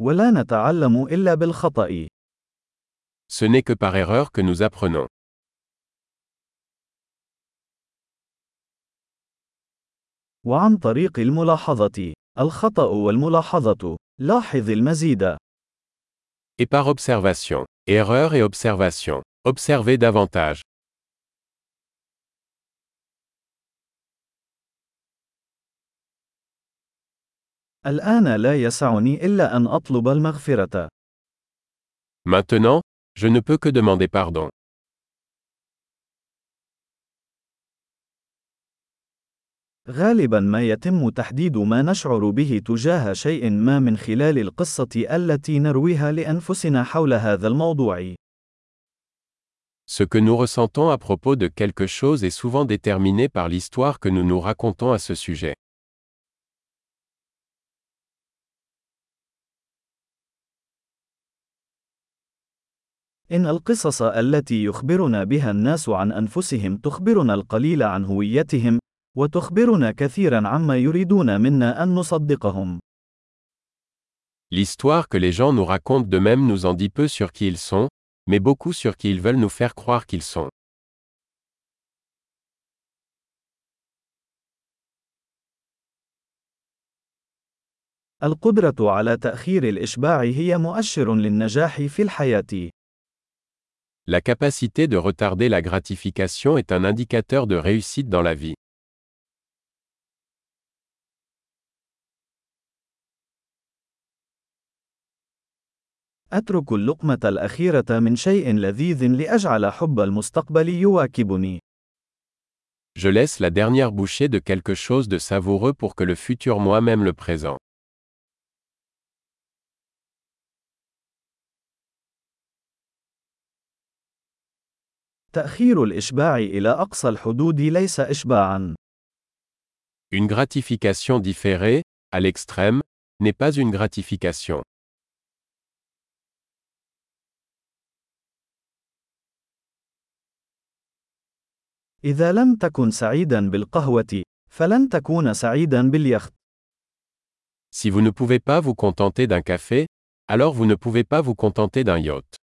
ولا نتعلم إلا بالخطأ. Ce n'est que par erreur que nous apprenons. وعن طريق الملاحظة. الخطأ والملاحظة. لاحظ المزيد. Et par observation. Erreur et observation. Observez davantage. الآن لا يسعني إلا أن أطلب المغفرة. Maintenant, je ne peux que demander pardon. غالبا ما يتم تحديد ما نشعر به تجاه شيء ما من خلال القصة التي نرويها لأنفسنا حول هذا الموضوع. Ce que nous ressentons à propos de quelque chose est souvent déterminé par l'histoire que nous nous racontons à ce sujet. إن القصص التي يخبرنا بها الناس عن أنفسهم تخبرنا القليل عن هويتهم، وتخبرنا كثيرا عما يريدون منا أن نصدقهم. L'histoire que les gens nous racontent d'eux-mêmes nous en dit peu sur qui ils sont, mais beaucoup sur qui ils veulent nous faire croire qu'ils sont. القدرة على تأخير الإشباع هي مؤشر للنجاح في الحياة. La capacité de retarder la gratification est un indicateur de réussite dans la vie. أترك اللقمة الأخيرة من شيء لذيذ لأجعل حب المستقبل يواكبني. Je laisse la dernière bouchée de quelque chose de savoureux pour que le futur moi-même le présent. تأخير الإشباع إلى أقصى الحدود ليس إشباعًا. Une gratification différée, à l'extrême, n'est pas une gratification. إذا لم تكن سعيدًا بالقهوة، فلن تكون سعيدًا باليخت. Si vous ne pouvez pas vous contenter d'un café, alors vous ne pouvez pas vous contenter d'un yacht.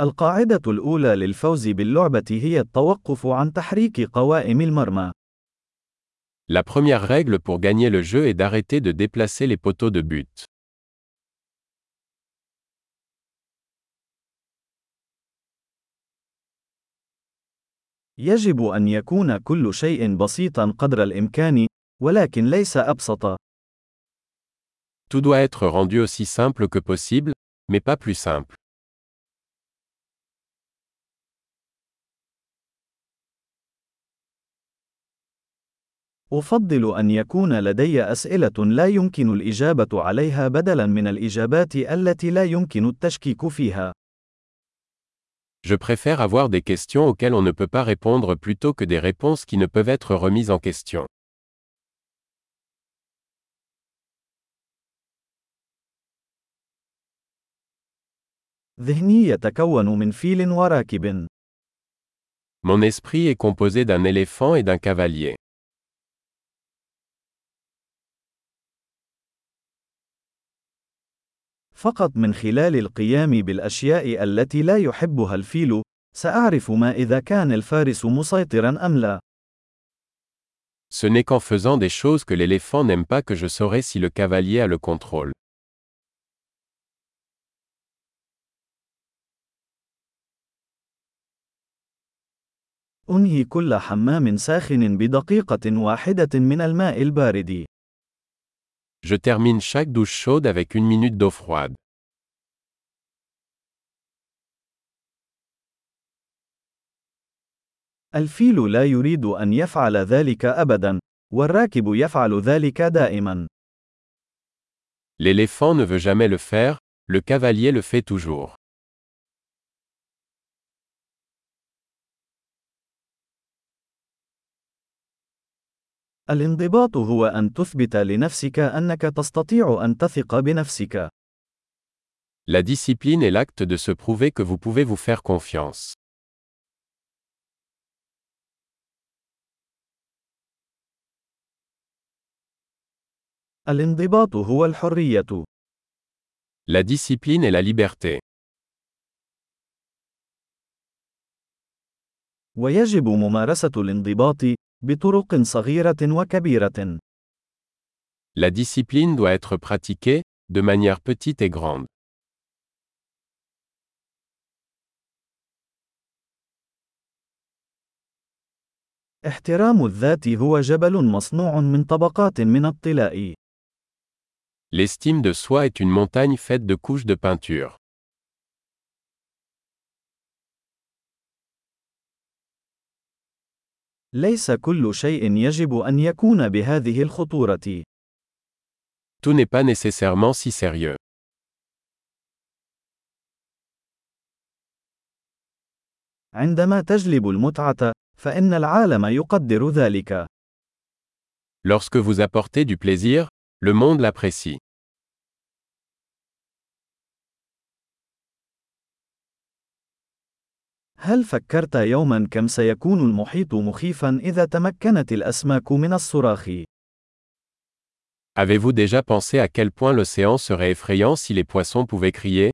القاعدة الأولى للفوز باللعبة هي التوقف عن تحريك قوائم المرمى. La première règle pour gagner le jeu est d'arrêter de déplacer les poteaux de but. يجب أن يكون كل شيء بسيطا قدر الإمكان، ولكن ليس أبسط. Tout doit être rendu aussi simple que possible, mais pas plus simple. أفضل أن يكون لدي أسئلة لا يمكن الإجابة عليها بدلاً من الإجابات التي لا يمكن التشكيك فيها. Je préfère avoir des questions auxquelles on ne peut pas répondre plutôt que des réponses qui ne peuvent être remises en question. ذهني يتكون من فيل وراكب. Mon esprit est composé d'un éléphant et d'un cavalier. فقط من خلال القيام بالأشياء التي لا يحبها الفيل، سأعرف ما إذا كان الفارس مسيطرا أم لا. Ce n'est qu'en faisant des choses que l'éléphant n'aime pas que je saurai si le cavalier a le contrôle. أنهي كل حمام ساخن بدقيقة واحدة من الماء البارد. Je termine chaque douche chaude avec une minute d'eau froide. الفيل لا يريد أن يفعل ذلك أبدا، والراكب يفعل ذلك دائما. L'éléphant ne veut jamais le faire, le cavalier le fait toujours. الانضباط هو أن تثبت لنفسك أنك تستطيع أن تثق بنفسك. La discipline est l'acte de se prouver que vous pouvez vous faire confiance. الانضباط هو الحرية. La discipline est la liberté. ويجب ممارسة الانضباط بطرق صغيرة وكبيرة. La discipline doit être pratiquée, de manière petite et grande. احترام الذات هو جبل مصنوع من طبقات من الطلاء. L'estime de soi est une montagne faite de couches de peinture. ليس كل شيء يجب أن يكون بهذه الخطورة. Tout n'est pas nécessairement si sérieux. عندما تجلب المتعة، فإن العالم يقدر ذلك. Lorsque vous apportez du plaisir, le monde l'apprécie. هل فكرت يوما كم سيكون المحيط مخيفا إذا تمكنت الأسماك من الصراخ؟ Avez-vous déjà pensé à quel point l'océan serait effrayant si les poissons pouvaient crier